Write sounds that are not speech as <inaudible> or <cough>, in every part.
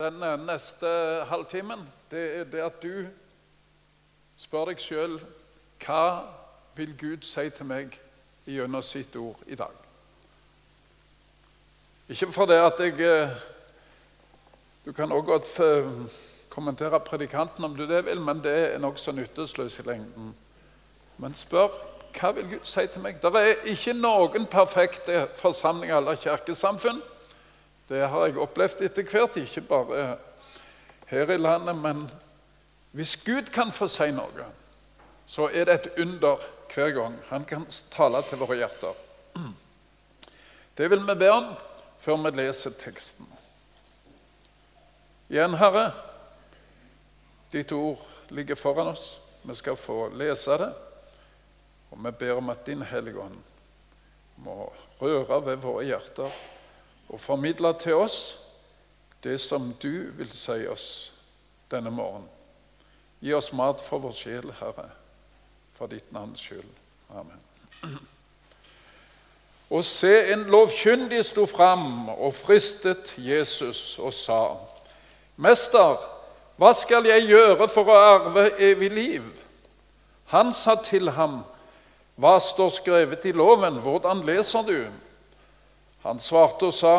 Den eh, neste halvtimen det er det at du spør deg sjøl hva vil Gud si til meg gjennom sitt ord i dag? Ikke for det at jeg eh, Du kan også godt eh, kommentere predikanten om du det vil, men det er nokså nytteløst i lengden. Men spør hva vil Gud si til meg? Det er ikke noen perfekte forsamlinger eller kirkesamfunn. Det har jeg opplevd etter hvert, ikke bare her i landet. Men hvis Gud kan få si noe, så er det et under hver gang. Han kan tale til våre hjerter. Det vil vi be om før vi leser teksten. Igjen, Herre, ditt ord ligger foran oss. Vi skal få lese det. Og vi ber om at Din Hellige Ånd må røre ved våre hjerter og formidle til oss det som du vil si oss denne morgenen. Gi oss mat for vår sjel, Herre, for ditt navns skyld. Amen. Og se, en lovkyndig sto fram og fristet Jesus og sa:" Mester, hva skal jeg gjøre for å arve evig liv? Han sa til ham, Hva står skrevet i loven? Hvordan leser du? Han svarte og sa,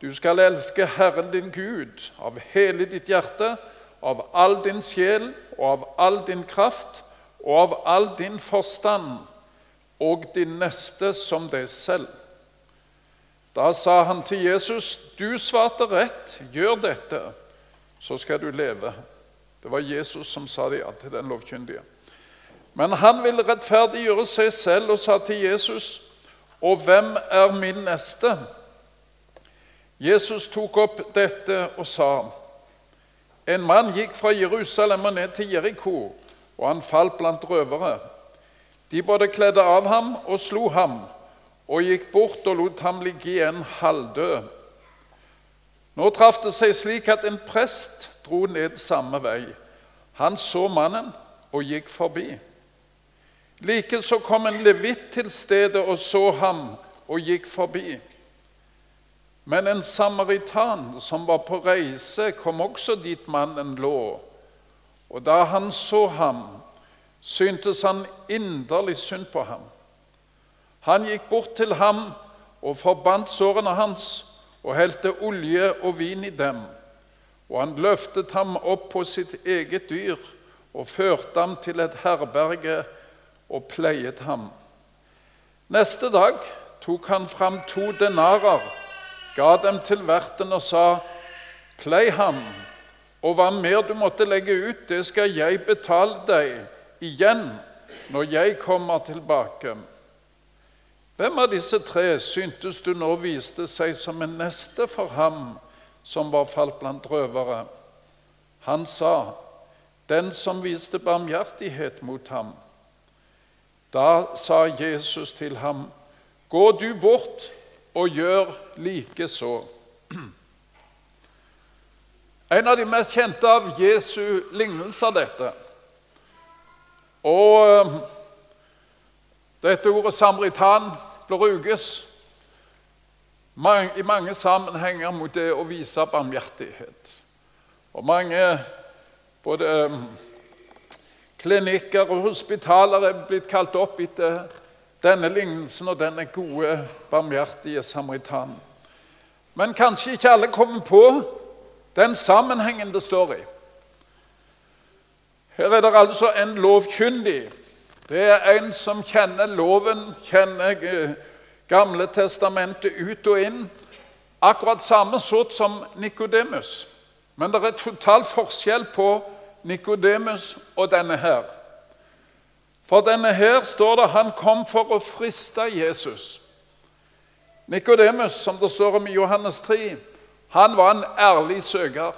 Du skal elske Herren din Gud av hele ditt hjerte, av all din sjel og av all din kraft og av all din forstand, og din neste som deg selv. Da sa han til Jesus, Du svarte rett, gjør dette, så skal du leve. Det var Jesus som sa det ja til den lovkyndige. Men han ville rettferdiggjøre seg selv og sa til Jesus, og hvem er min neste? Jesus tok opp dette og sa, En mann gikk fra Jerusalem og ned til Jeriko, og han falt blant røvere. De både kledde av ham og slo ham, og gikk bort og lot ham ligge igjen halvdød. Nå traff det seg slik at en prest dro ned samme vei. Han så mannen og gikk forbi. Likeså kom en levitt til stedet og så ham og gikk forbi. Men en samaritan som var på reise, kom også dit mannen lå. Og da han så ham, syntes han inderlig synd på ham. Han gikk bort til ham og forbandt sårene hans og helte olje og vin i dem. Og han løftet ham opp på sitt eget dyr og førte ham til et herberge og pleiet ham. Neste dag tok han fram to denarer, ga dem til verten og sa:" Plei ham, og hva mer du måtte legge ut, det skal jeg betale deg igjen når jeg kommer tilbake. Hvem av disse tre syntes du nå viste seg som en neste for ham som var falt blant røvere? Han sa, den som viste barmhjertighet mot ham. Da sa Jesus til ham, Gå du bort og gjør likeså. En av de mest kjente av Jesu lignelser, dette. Og eh, dette ordet samaritan brukes i mange sammenhenger mot det å vise barmhjertighet. Og mange både eh, Klinikker og hospitaler er blitt kalt opp etter denne lignelsen og denne gode, barmhjertige samaritanen. Men kanskje ikke alle kommer på den sammenhengen det står i. Her er det altså en lovkyndig. Det er en som kjenner loven, kjenner eh, Gamle testamentet ut og inn. Akkurat samme sort som Nikodemus. Men det er total forskjell på Nikodemus og denne her. For denne her står det han kom for å friste Jesus. Nikodemus, som det står om i Johannes 3, han var en ærlig søker.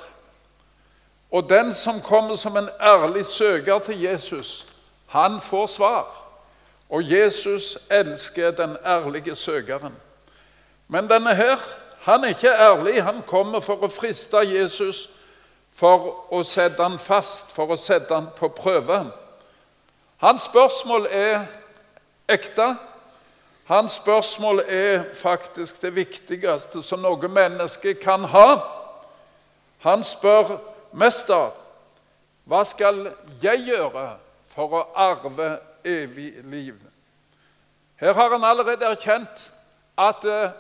Og den som kommer som en ærlig søker til Jesus, han får svar. Og Jesus elsker den ærlige søkeren. Men denne her, han er ikke ærlig. Han kommer for å friste Jesus for å sette han fast, for å sette han på prøve. Hans spørsmål er ekte. Hans spørsmål er faktisk det viktigste som noe menneske kan ha. Han spør mester, hva skal jeg gjøre for å arve evig liv? Her har han allerede erkjent at eh,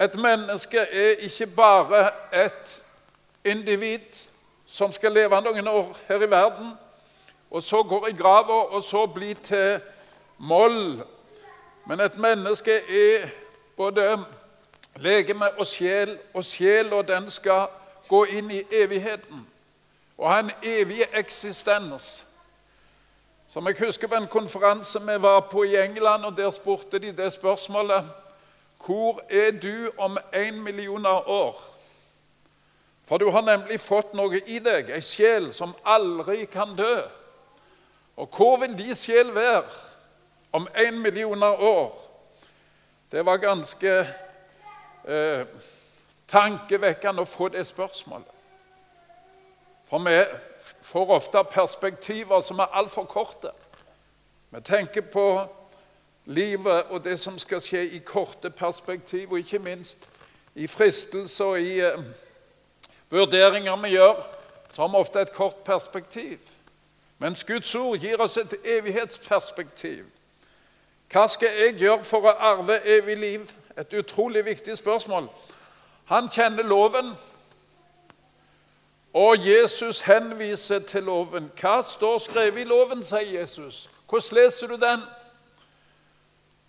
et menneske er ikke bare et individ som skal leve noen år her i verden, og så går i grava og så blir til moll. Men et menneske er både legeme og sjel, og sjela den skal gå inn i evigheten og ha en evig eksistens. Som jeg husker på en konferanse vi var på i England, og der spurte de det spørsmålet Hvor er du om én million år? For du har nemlig fått noe i deg, ei sjel som aldri kan dø. Og hvor vil de sjel være om én million år? Det var ganske eh, tankevekkende å få det spørsmålet. For vi får ofte perspektiver som er altfor korte. Vi tenker på livet og det som skal skje i korte perspektiv, og ikke minst i fristelser og i eh, vurderinger vi gjør, så har vi ofte et kort perspektiv. Mens Guds ord gir oss et evighetsperspektiv. Hva skal jeg gjøre for å arve evig liv? Et utrolig viktig spørsmål. Han kjenner loven, og Jesus henviser til loven. Hva står skrevet i loven, sier Jesus. Hvordan leser du den?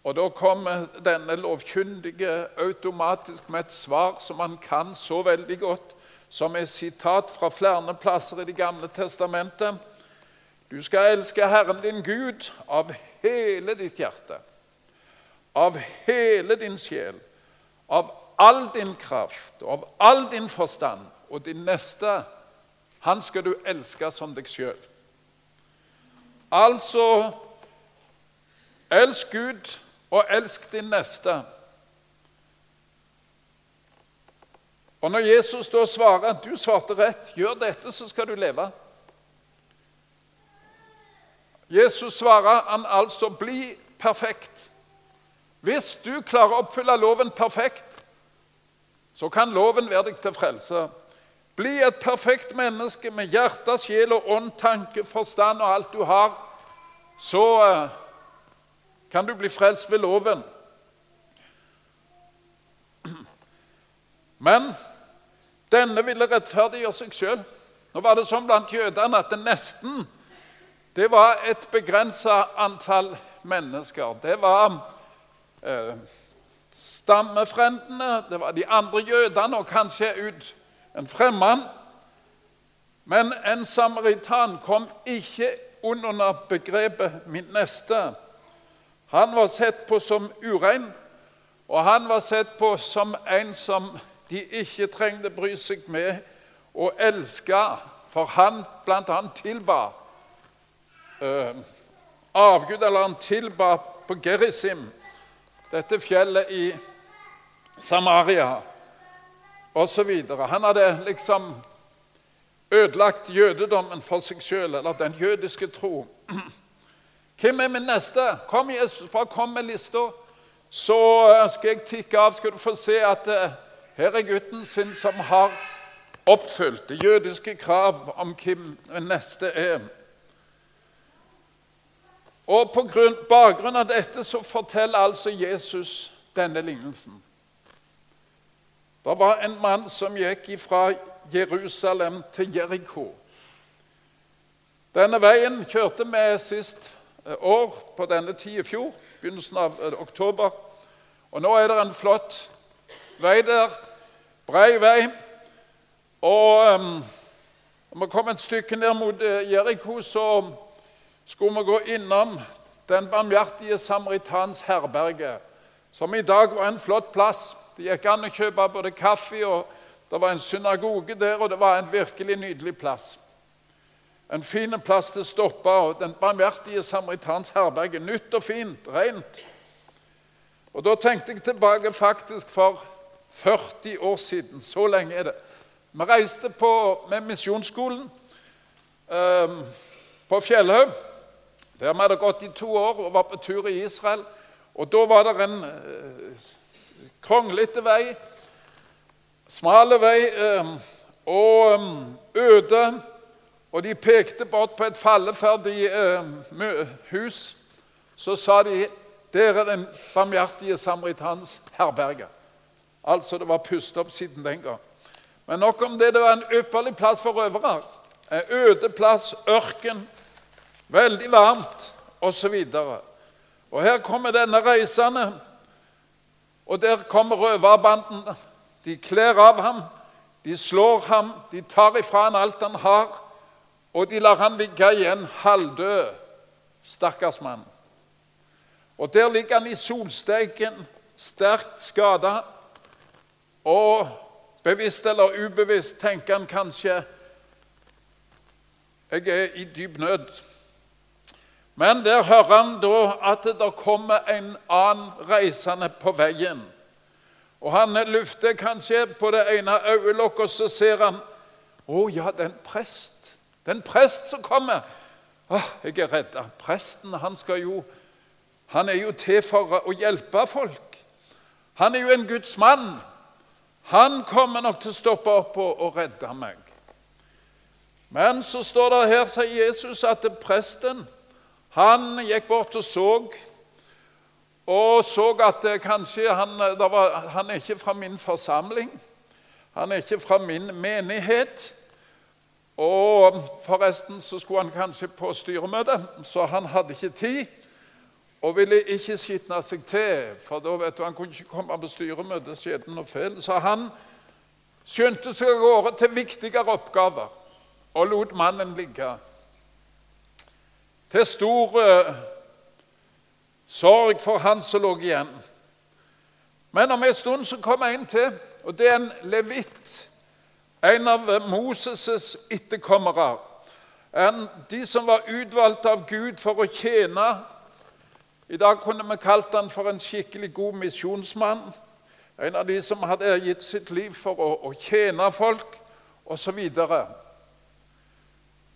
Og Da kommer denne lovkyndige automatisk med et svar som han kan så veldig godt, som er sitat fra flere plasser i Det gamle testamentet. Du skal elske Herren din Gud av hele ditt hjerte, av hele din sjel, av all din kraft og av all din forstand, og din neste han skal du elske som deg sjøl. Altså elsk Gud og elsk din neste. Og når Jesus da svarer at du svarte rett, gjør dette, så skal du leve. Jesus svarer han altså bli perfekt. Hvis du klarer å oppfylle loven perfekt, så kan loven være deg til frelse. Bli et perfekt menneske med hjerte, sjel og ånd, tanke, forstand og alt du har. Så uh, kan du bli frelst ved loven. <clears throat> Men denne ville rettferdiggjøre seg sjøl. Nå var det sånn blant jødene at det nesten det var et begrensa antall mennesker. Det var eh, stammefrendene, det var de andre jødene og kanskje ut en fremmed. Men en samaritan kom ikke under begrepet 'min neste'. Han var sett på som urein, og han var sett på som en som de ikke trengte bry seg med og elske, for han bl.a. tilba eh, avgud, eller han tilba på Gerisim, dette fjellet i Samaria osv. Han hadde liksom ødelagt jødedommen for seg sjøl, eller den jødiske tro. <clears throat> Hvem er min neste? Kom, Jesus, bare kom med lista, så skal jeg tikke av. Skal du få se at uh, her er gutten sin som har oppfylt det jødiske krav om hvem neste er. Og På grunn, bakgrunn av dette så forteller altså Jesus denne lignelsen. Det var en mann som gikk fra Jerusalem til Jeriko. Denne veien kjørte vi sist eh, år på denne tid i fjor, begynnelsen av eh, oktober. Og nå er det en flott vei der. Brei vei. Og um, vi kom et stykke ned mot Jeriko, så skulle vi gå innom Den barmhjertige samaritans herberge, som i dag var en flott plass. Det gikk an å kjøpe både kaffe, og det var en synagoge der, og det var en virkelig nydelig plass. En fin plass til å stoppe, og den barmhjertige samaritans herberge. Nytt og fint, rent. Og Da tenkte jeg tilbake faktisk for 40 år siden. Så lenge er det. Vi reiste på, med Misjonsskolen eh, på Fjellhaug. Der vi hadde gått i to år og var på tur i Israel. Og Da var det en eh, kronglete vei, smale vei, eh, og um, øde, og de pekte bort på et falleferdig eh, hus. Så sa de, der er den barmhjertige samaritans herberge'. Altså, det var pustet opp siden den gang. Men nok om det. Det var en ypperlig plass for røvere. En øde plass, ørken, veldig varmt osv. Og, og her kommer denne reisende, og der kommer røverbanden. De kler av ham, de slår ham, de tar ifra ham alt han har, og de lar han ligge igjen halvdød. Stakkars mann. Og der ligger han i solsteiken, sterkt skada. Og bevisst eller ubevisst tenker han kanskje jeg er i dyp nød. Men der hører han da at det kommer en annen reisende på veien. Og Han lufter kanskje på det ene øyelokket, og så ser han Å ja, det er en prest. Det er en prest som kommer. Å, jeg er redd. Presten han jo, han er jo til for å hjelpe folk. Han er jo en Guds mann. Han kommer nok til å stoppe opp og, og redde meg. Men så står det her, sier Jesus, at presten han gikk bort og så, og så at kanskje han, var, han er ikke fra min forsamling. Han er ikke fra min menighet. Og forresten så skulle han kanskje på styremøte, så han hadde ikke tid. Og ville ikke skitne seg til, for da vet du, han kunne ikke komme på styremøte. skjedde noe feil. Så han skyndte seg av gårde til viktigere oppgaver og lot mannen ligge til stor uh, sorg for han som lå igjen. Men om en stund så kom en til, og det er en levitt. En av Moses' etterkommere. De som var utvalgt av Gud for å tjene. I dag kunne vi kalt han for en skikkelig god misjonsmann. En av de som hadde gitt sitt liv for å, å tjene folk, osv. Og,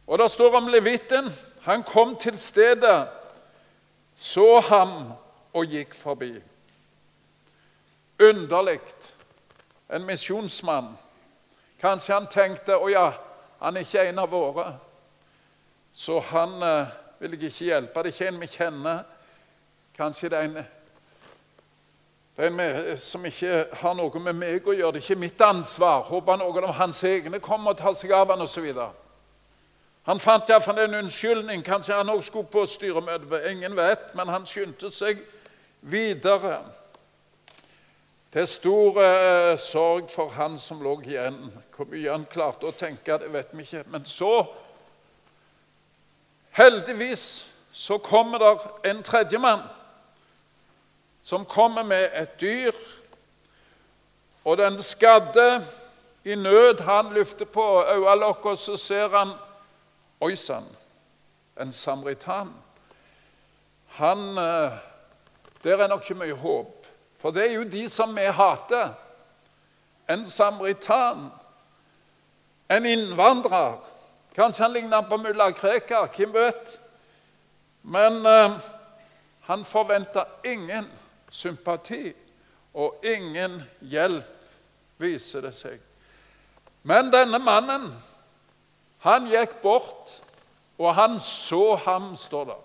og det står om levitten han kom til stedet, så ham og gikk forbi. Underlig. En misjonsmann. Kanskje han tenkte å ja, han er ikke en av våre, så han eh, vil jeg ikke hjelpe. Det er ikke en vi kjenner. Kanskje det er en, det er en som ikke har noe med meg å gjøre. Det er ikke mitt ansvar. Håper noen av hans egne kommer og tar seg av han osv. Han fant iallfall en unnskyldning. Kanskje han også skulle på styremøte. Ingen vet, men han skyndte seg videre. Til stor eh, sorg for han som lå igjen. Hvor mye han klarte å tenke, det vet vi ikke. Men så, heldigvis, så kommer der en tredjemann som kommer med et dyr. Og den skadde i nød, han løfter på øyelokket, så ser han Oi sann, en samaritan. Han eh, Der er nok ikke mye håp, for det er jo de som vi hater. En samaritan, en innvandrer. Kanskje han ligner på mulla Krekar, hvem vet? Men eh, han forventer ingen sympati og ingen hjelp, viser det seg. Men denne mannen han gikk bort, og han så ham, står det.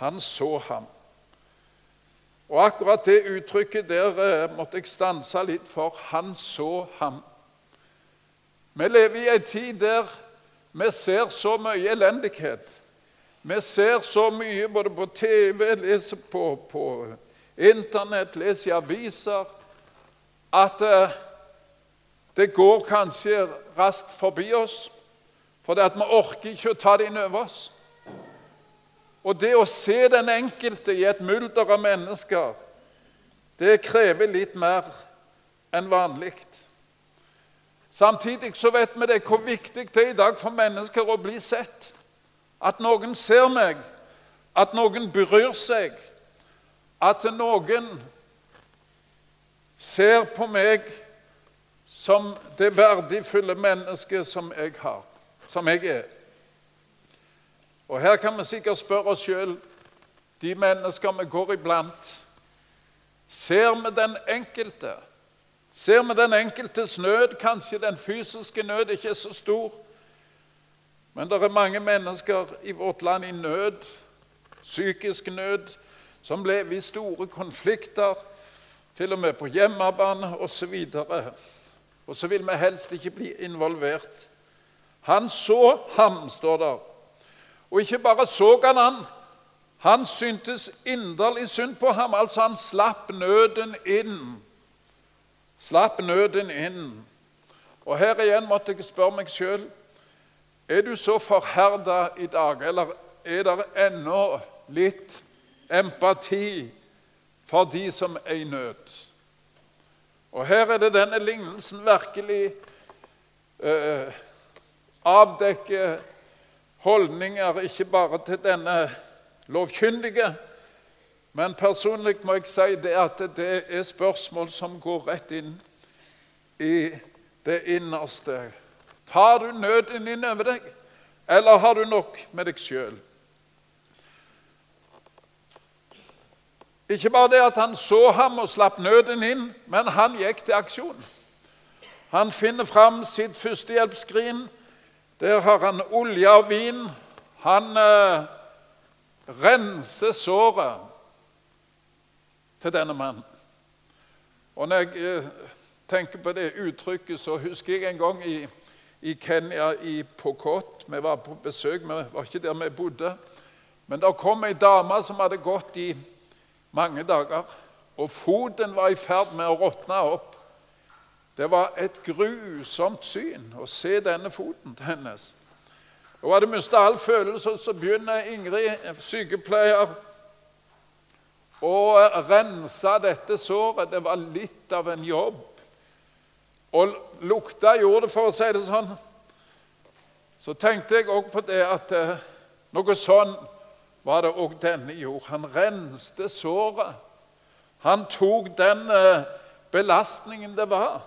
Han så ham. Og akkurat det uttrykket der eh, måtte jeg stanse litt for. Han så ham. Vi lever i en tid der vi ser så mye elendighet. Vi ser så mye både på TV, leser på, på Internett, leser i aviser at eh, det går kanskje raskt forbi oss. For det at vi orker ikke å ta det inn over oss. Og det å se den enkelte i et mulder av mennesker, det krever litt mer enn vanlig. Samtidig så vet vi det hvor viktig det er i dag for mennesker å bli sett. At noen ser meg, at noen bryr seg, at noen ser på meg som det verdifulle mennesket som jeg har som jeg er. Og Her kan vi sikkert spørre oss sjøl, de mennesker vi går iblant Ser vi den enkelte? Ser vi den enkeltes nød, kanskje den fysiske nød ikke er så stor, men det er mange mennesker i vårt land i nød, psykisk nød, som lever i store konflikter, til og med på hjemmebane osv. Og, og så vil vi helst ikke bli involvert. Han så ham, står der. Og ikke bare så han han, han syntes inderlig synd på ham. Altså, han slapp nøden inn. Slapp nøden inn. Og her igjen måtte jeg spørre meg sjøl er du så forherda i dag, eller er det ennå litt empati for de som er i nød? Og her er det denne lignelsen virkelig eh, avdekker holdninger ikke bare til denne lovkyndige, men personlig må jeg si det at det er spørsmål som går rett inn i det innerste Tar du nøden inn over deg, eller har du nok med deg sjøl? Ikke bare det at han så ham og slapp nøden inn, men han gikk til aksjon. Han finner fram sitt førstehjelpsskrin. Der har han olje og vin. Han eh, renser såret til denne mannen. Og når jeg eh, tenker på det uttrykket, så husker jeg en gang i i Kenya, i Pokot. Vi var på besøk, vi var ikke der vi bodde. Men der kom ei dame som hadde gått i mange dager, og foten var i ferd med å råtne opp. Det var et grusomt syn å se denne foten hennes. Hun hadde mistet all følelse, så begynner Ingrid, sykepleier, å rense dette såret. Det var litt av en jobb. Og lukta gjorde det, for å si det sånn. Så tenkte jeg òg på det at eh, noe sånn var det òg denne gjorde. Han renste såret. Han tok den eh, belastningen det var.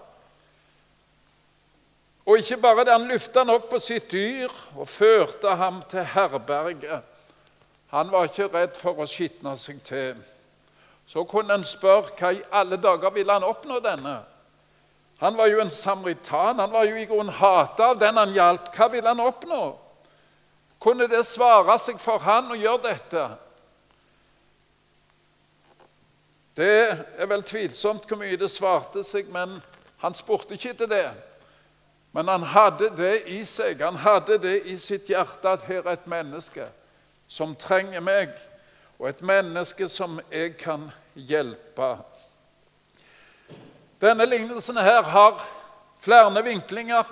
Og ikke bare det, han løfta han opp på sitt dyr og førte ham til herberget. Han var ikke redd for å skitne seg til. Så kunne en spørre hva i alle dager ville han oppnå denne? Han var jo en samaritan. Han var jo i grunnen hata av den han hjalp. Hva ville han oppnå? Kunne det svare seg for han å gjøre dette? Det er vel tvilsomt hvor mye det svarte seg, men han spurte ikke til det. Men han hadde det i seg, han hadde det i sitt hjerte at her er et menneske som trenger meg, og et menneske som jeg kan hjelpe. Denne lignelsen her har flere vinklinger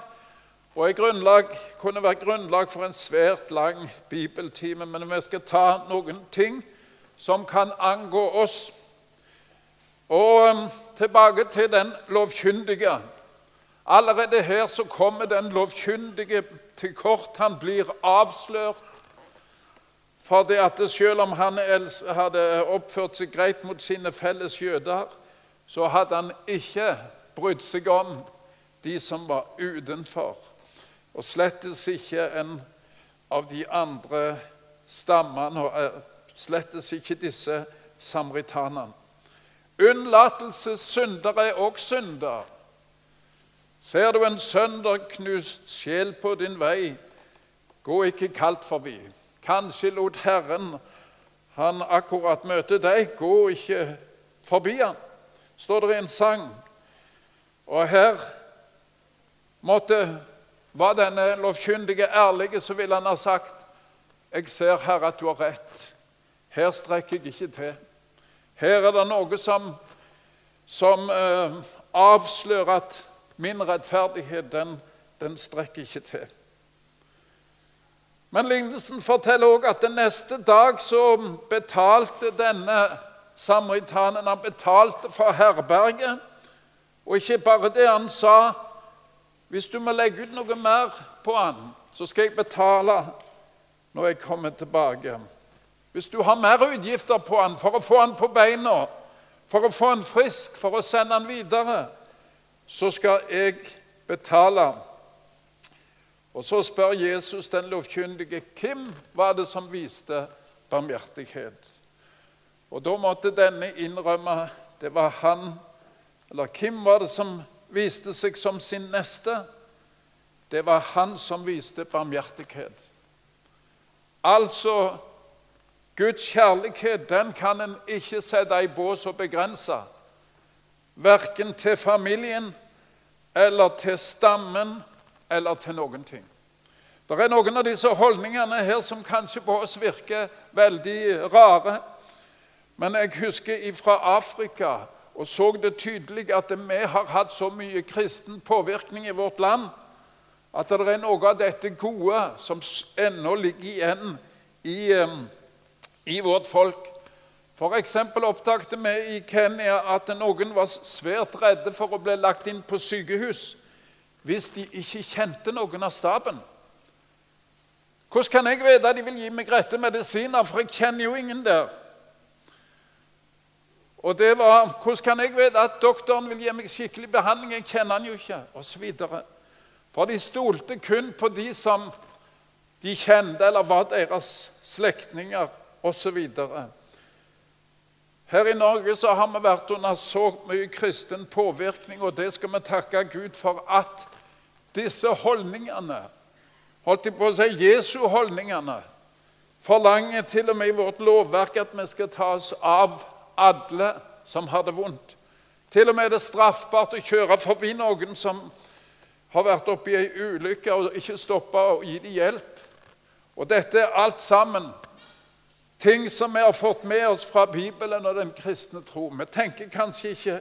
og et grunnlag, kunne vært grunnlag for en svært lang bibeltime. Men vi skal ta noen ting som kan angå oss. Og um, tilbake til den lovkyndige. Allerede her så kommer den lovkyndige til kort. Han blir avslørt. For det at selv om han hadde oppført seg greit mot sine felles jøder, så hadde han ikke brydd seg om de som var utenfor, og slettes ikke en av de andre stammene, og eh, slettes ikke disse samaritanene. Unnlatelsessynder er òg synder. Ser du en sønderknust sjel på din vei, gå ikke kaldt forbi. Kanskje lot Herren han akkurat møte deg, gå ikke forbi han står det i en sang. Og her måtte Var denne lovkyndige ærlige, så ville han ha sagt Jeg ser, Herre, at du har rett. Her strekker jeg ikke til. Her er det noe som, som eh, avslører at min rettferdighet, den, den strekker ikke til. Men lignelsen forteller også at den neste dag så betalte denne Samaritanen han betalte for herberget. Og ikke bare det, han sa hvis du må legge ut noe mer på han, så skal jeg betale når jeg kommer tilbake. Hvis du har mer utgifter på han for å få han på beina, for å få han frisk, for å sende han videre, så skal jeg betale. Og Så spør Jesus den lovkyndige hvem var det som viste barmhjertighet. Og Da måtte denne innrømme det var han Eller hvem var det som viste seg som sin neste? Det var han som viste barmhjertighet. Altså Guds kjærlighet den kan en ikke sette i bås og begrense. Verken til familien eller til stammen eller til noen ting. Det er noen av disse holdningene her som kanskje på oss virker veldig rare. Men jeg husker fra Afrika og så det tydelig at vi har hatt så mye kristen påvirkning i vårt land at det er noe av dette gode som ennå ligger igjen i, i vårt folk. F.eks. oppdaget vi i Kenya at noen var svært redde for å bli lagt inn på sykehus hvis de ikke kjente noen av staben. Hvordan kan jeg vite at de vil gi meg rette medisiner, for jeg kjenner jo ingen der? Og det var Hvordan kan jeg vite at doktoren vil gi meg skikkelig behandling? Jeg kjenner han jo ikke. Og så videre. For de stolte kun på de som de kjente, eller var deres slektninger osv. Her i Norge så har vi vært under så mye kristen påvirkning, og det skal vi takke Gud for at disse holdningene, holdt jeg på å si Jesu holdningene, forlanger til og med i vårt lovverk at vi skal ta oss av alle som har det vondt. Til og med er det straffbart å kjøre forbi noen som har vært oppe i ei ulykke, og ikke stoppe og gi dem hjelp. Og dette er alt sammen ting som vi har fått med oss fra Bibelen og den kristne tro. Vi tenker kanskje ikke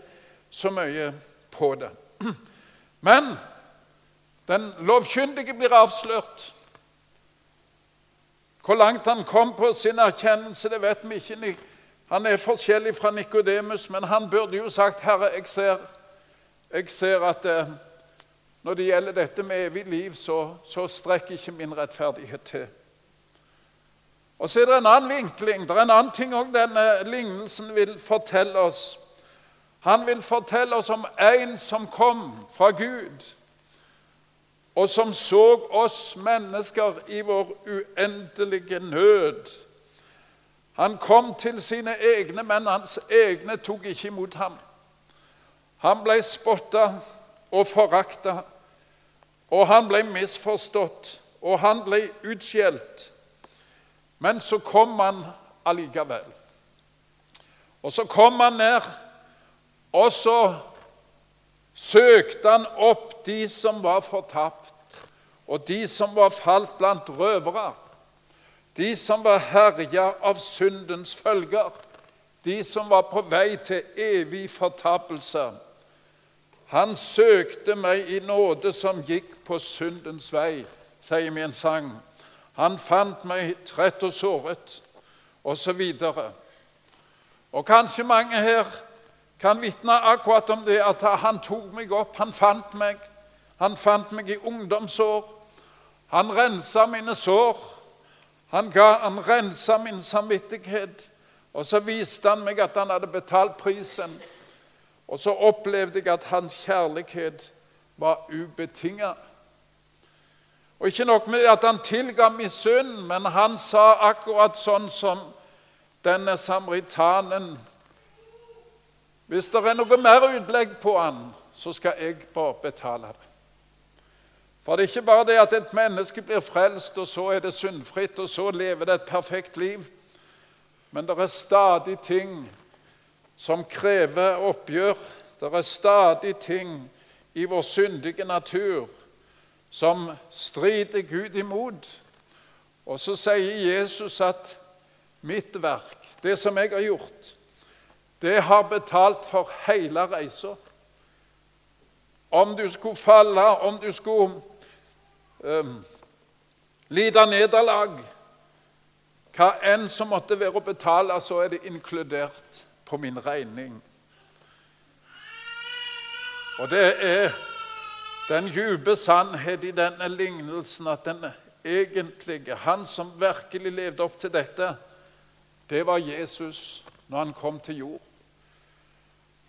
så mye på det. <clears throat> Men den lovkyndige blir avslørt. Hvor langt han kom på sin erkjennelse, det vet vi ikke. Han er forskjellig fra Nikodemus, men han burde jo sagt, 'Herre, jeg ser, jeg ser at eh, når det gjelder dette med evig liv, så, så strekker ikke min rettferdighet til.' Og Så er det en annen vinkling. Det er en annen ting òg denne lignelsen vil fortelle oss. Han vil fortelle oss om en som kom fra Gud, og som så oss mennesker i vår uendelige nød. Han kom til sine egne, men hans egne tok ikke imot ham. Han ble spotta og forakta, og han ble misforstått, og han ble utskjelt. Men så kom han allikevel. Og så kom han ned, og så søkte han opp de som var fortapt, og de som var falt blant røvere, de som var herja av syndens følger, de som var på vei til evig fortapelse. Han søkte meg i nåde som gikk på syndens vei, sier min sang. Han fant meg trett og såret, osv. Og, og kanskje mange her kan vitne akkurat om det at han tok meg opp, han fant meg. Han fant meg i ungdomsår. Han rensa mine sår. Han, ga, han rensa min samvittighet. Og så viste han meg at han hadde betalt prisen. Og så opplevde jeg at hans kjærlighet var ubetinga. Og ikke nok med at han tilga synd, men han sa akkurat sånn som denne samaritanen hvis det er noe mer utlegg på han, så skal jeg bare betale det. For det er ikke bare det at et menneske blir frelst, og så er det syndfritt, og så lever det et perfekt liv. Men det er stadig ting som krever oppgjør. Det er stadig ting i vår syndige natur som strider Gud imot. Og så sier Jesus at mitt verk, det som jeg har gjort, det har betalt for hele reisa. Om du skulle falle, om du skulle um, lide nederlag Hva enn som måtte være å betale, så er det inkludert på min regning. Og det er den dype sannhet i denne lignelsen at den egentlige, han som virkelig levde opp til dette, det var Jesus når han kom til jord.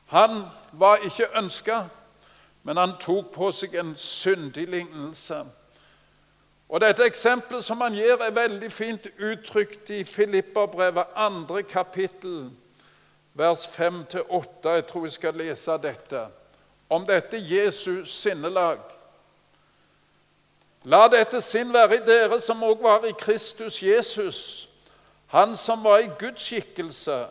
Han var ikke ønska, men han tok på seg en syndig lignelse. Og Dette eksempelet som han gir, er veldig fint uttrykt i Filipperbrevet, 2. kapittel, vers 5-8. Jeg tror jeg skal lese dette. Om dette Jesus sinnelag. La dette sinn være i dere som òg var i Kristus Jesus, han som var i Guds skikkelse,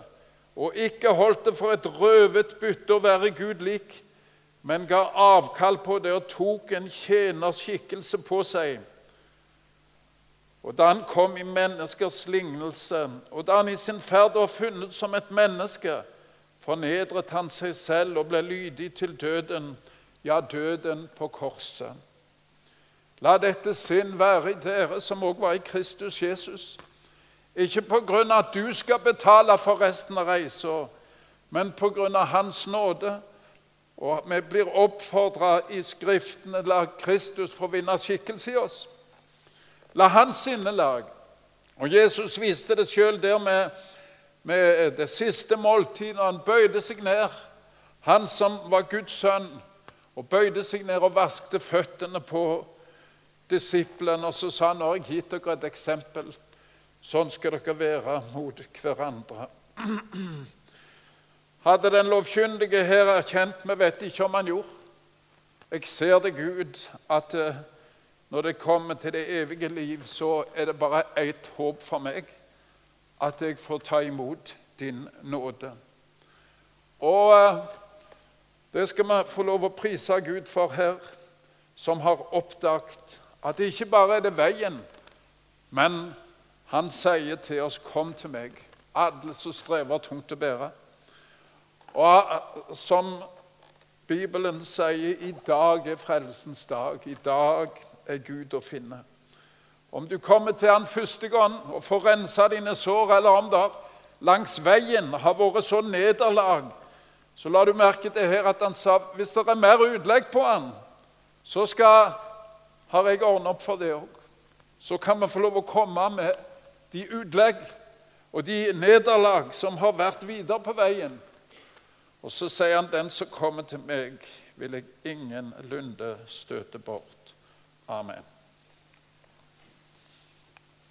og ikke holdt det for et røvet bytte å være Gud lik, men ga avkall på det og tok en tjenerskikkelse på seg. Og da han kom i menneskers lignelse, og da han i sin ferd var funnet som et menneske, fornedret han seg selv og ble lydig til døden, ja, døden på korset. La dette sinn være i dere som òg var i Kristus Jesus. Ikke på grunn av at du skal betale for resten av reisa, men på grunn av Hans nåde. Og vi blir oppfordra i Skriftene la Kristus få vinne skikkelse i oss. La hans sinnelag Og Jesus viste det sjøl der med, med, det siste måltidet, når han bøyde seg ned. Han som var Guds sønn, og bøyde seg ned og vaskte føttene på disiplene. Og så sa han, 'Nå gitt dere et eksempel. Sånn skal dere være mot hverandre.' Hadde den lovkyndige her erkjent Vi vet ikke om han gjorde. Jeg ser det, Gud, at eh, når det kommer til det evige liv, så er det bare ett håp for meg. At jeg får ta imot din nåde. Og eh, det skal vi få lov å prise Gud for her, som har oppdaget at det ikke bare er det veien, men han sier til oss 'Kom til meg, alle som strever tungt å bære'. Og eh, som Bibelen sier, i dag er frelsens dag. I dag er Gud å finne. Om du kommer til Han første gang og får rensa dine sår, eller om det langs veien har vært så nederlag, så la du merke til her at han sa hvis det er mer utlegg på han, så skal, har jeg ordna opp for det òg. Så kan vi få lov å komme med de utlegg og de nederlag som har vært videre på veien. Og så sier han, 'Den som kommer til meg, vil jeg ingen lunde støte bort'. Amen.